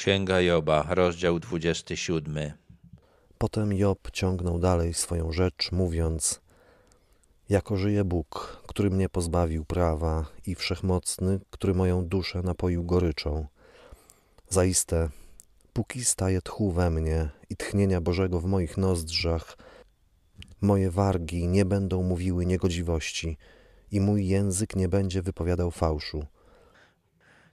Księga Joba, rozdział 27. Potem Job ciągnął dalej swoją rzecz, mówiąc: Jako żyje Bóg, który mnie pozbawił prawa, i wszechmocny, który moją duszę napoił goryczą. Zaiste, póki staje tchu we mnie i tchnienia Bożego w moich nozdrzach, moje wargi nie będą mówiły niegodziwości i mój język nie będzie wypowiadał fałszu.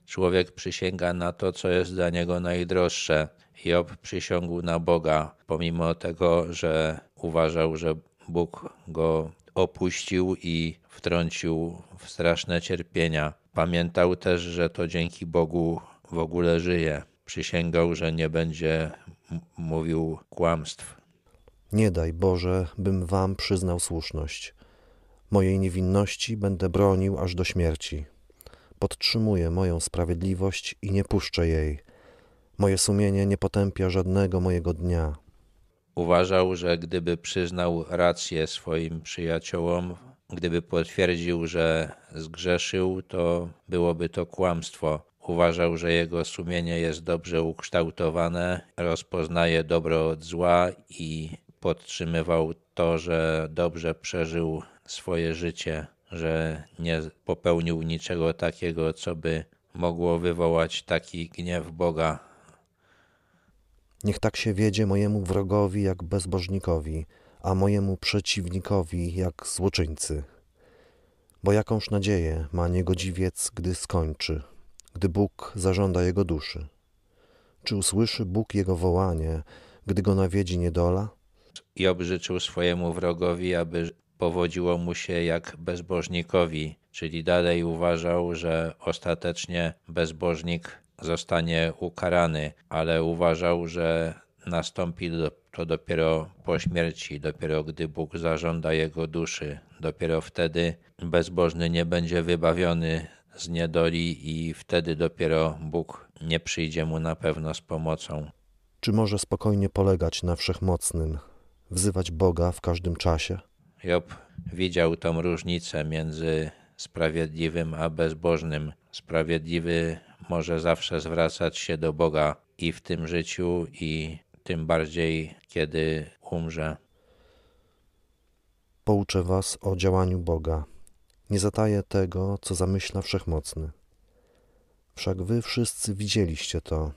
Człowiek przysięga na to, co jest dla niego najdroższe. Job przysiągł na Boga, pomimo tego, że uważał, że Bóg go opuścił i wtrącił w straszne cierpienia. Pamiętał też, że to dzięki Bogu w ogóle żyje. Przysięgał, że nie będzie mówił kłamstw. Nie daj Boże, bym wam przyznał słuszność. Mojej niewinności będę bronił aż do śmierci. Podtrzymuję moją sprawiedliwość i nie puszczę jej. Moje sumienie nie potępia żadnego mojego dnia. Uważał, że gdyby przyznał rację swoim przyjaciołom, gdyby potwierdził, że zgrzeszył, to byłoby to kłamstwo. Uważał, że jego sumienie jest dobrze ukształtowane, rozpoznaje dobro od zła i podtrzymywał to, że dobrze przeżył swoje życie, że nie popełnił niczego takiego, co by mogło wywołać taki gniew Boga. Niech tak się wiedzie mojemu wrogowi jak bezbożnikowi, a mojemu przeciwnikowi jak złoczyńcy. Bo jakąż nadzieję ma niegodziwiec, gdy skończy, gdy Bóg zażąda jego duszy? Czy usłyszy Bóg jego wołanie, gdy go nawiedzi niedola? Job życzył swojemu wrogowi, aby powodziło mu się jak bezbożnikowi, czyli dalej uważał, że ostatecznie bezbożnik zostanie ukarany, ale uważał, że nastąpi to dopiero po śmierci, dopiero gdy Bóg zażąda jego duszy. Dopiero wtedy bezbożny nie będzie wybawiony z niedoli i wtedy dopiero Bóg nie przyjdzie mu na pewno z pomocą. Czy może spokojnie polegać na wszechmocnym, wzywać Boga w każdym czasie? Job widział tą różnicę między sprawiedliwym a bezbożnym. Sprawiedliwy może zawsze zwracać się do Boga i w tym życiu, i tym bardziej, kiedy umrze. Pouczę was o działaniu Boga. Nie zataję tego, co zamyśla Wszechmocny. Wszak wy wszyscy widzieliście to.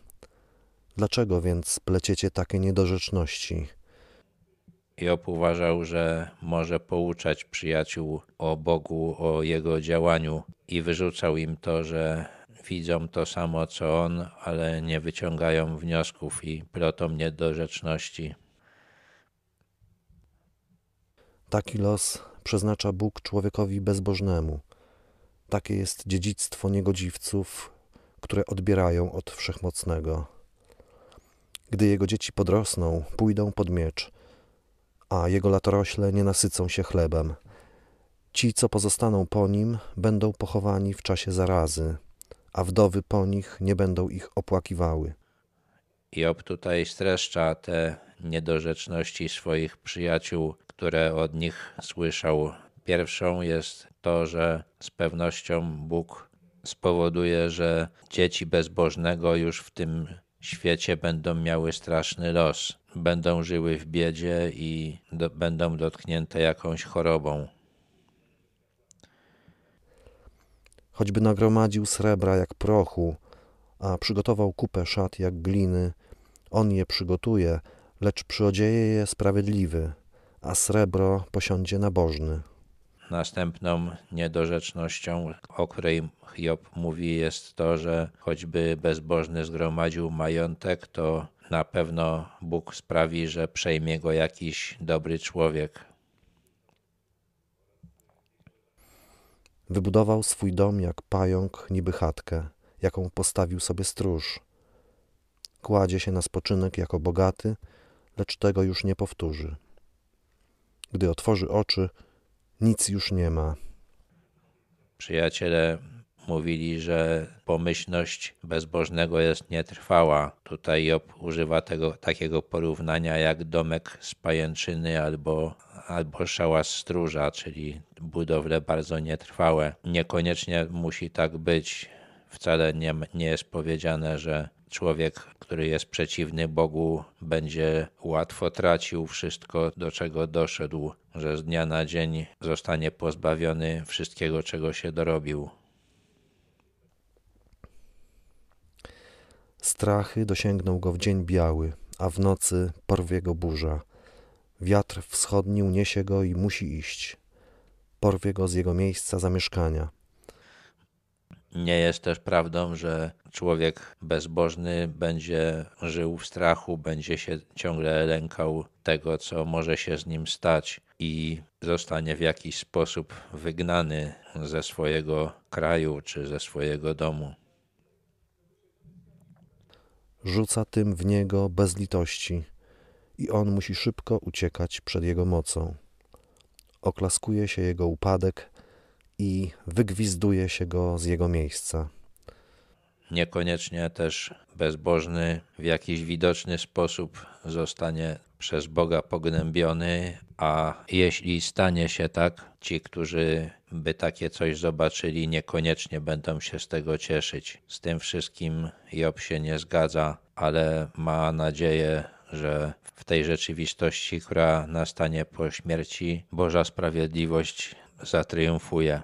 Dlaczego więc pleciecie takie niedorzeczności? Job uważał, że może pouczać przyjaciół o Bogu, o jego działaniu i wyrzucał im to, że widzą to samo co on, ale nie wyciągają wniosków i plotą niedorzeczności. Taki los przeznacza Bóg człowiekowi bezbożnemu. Takie jest dziedzictwo niegodziwców, które odbierają od Wszechmocnego. Gdy jego dzieci podrosną, pójdą pod miecz – a jego latorośle nie nasycą się chlebem. Ci, co pozostaną po nim, będą pochowani w czasie zarazy, a wdowy po nich nie będą ich opłakiwały. Job tutaj streszcza te niedorzeczności swoich przyjaciół, które od nich słyszał. Pierwszą jest to, że z pewnością Bóg spowoduje, że dzieci bezbożnego już w tym świecie będą miały straszny los będą żyły w biedzie i do, będą dotknięte jakąś chorobą. Choćby nagromadził srebra jak prochu, a przygotował kupę szat jak gliny, on je przygotuje, lecz przyodzieje je sprawiedliwy, a srebro posiądzie nabożny. Następną niedorzecznością, o której Job mówi, jest to, że choćby bezbożny zgromadził majątek, to na pewno Bóg sprawi, że przejmie go jakiś dobry człowiek. Wybudował swój dom jak pająk, niby chatkę, jaką postawił sobie stróż. Kładzie się na spoczynek jako bogaty, lecz tego już nie powtórzy. Gdy otworzy oczy, nic już nie ma. Przyjaciele mówili, że pomyślność bezbożnego jest nietrwała. Tutaj Job używa tego takiego porównania jak domek z pajęczyny albo, albo szałas stróża, czyli budowle bardzo nietrwałe. Niekoniecznie musi tak być. Wcale nie, nie jest powiedziane, że człowiek, który jest przeciwny Bogu, będzie łatwo tracił wszystko, do czego doszedł, że z dnia na dzień zostanie pozbawiony wszystkiego, czego się dorobił. Strachy dosięgną go w dzień biały, a w nocy porwie go burza. Wiatr wschodni uniesie go i musi iść. Porwie go z jego miejsca zamieszkania. Nie jest też prawdą, że człowiek bezbożny będzie żył w strachu, będzie się ciągle lękał tego, co może się z nim stać i zostanie w jakiś sposób wygnany ze swojego kraju czy ze swojego domu. Rzuca tym w niego bez litości i on musi szybko uciekać przed jego mocą. Oklaskuje się jego upadek i wygwizduje się go z jego miejsca. Niekoniecznie też bezbożny w jakiś widoczny sposób zostanie przez Boga pognębiony, a jeśli stanie się tak, ci, którzy by takie coś zobaczyli, niekoniecznie będą się z tego cieszyć. Z tym wszystkim Job się nie zgadza, ale ma nadzieję, że w tej rzeczywistości, która nastanie po śmierci, Boża sprawiedliwość zatriumfuje.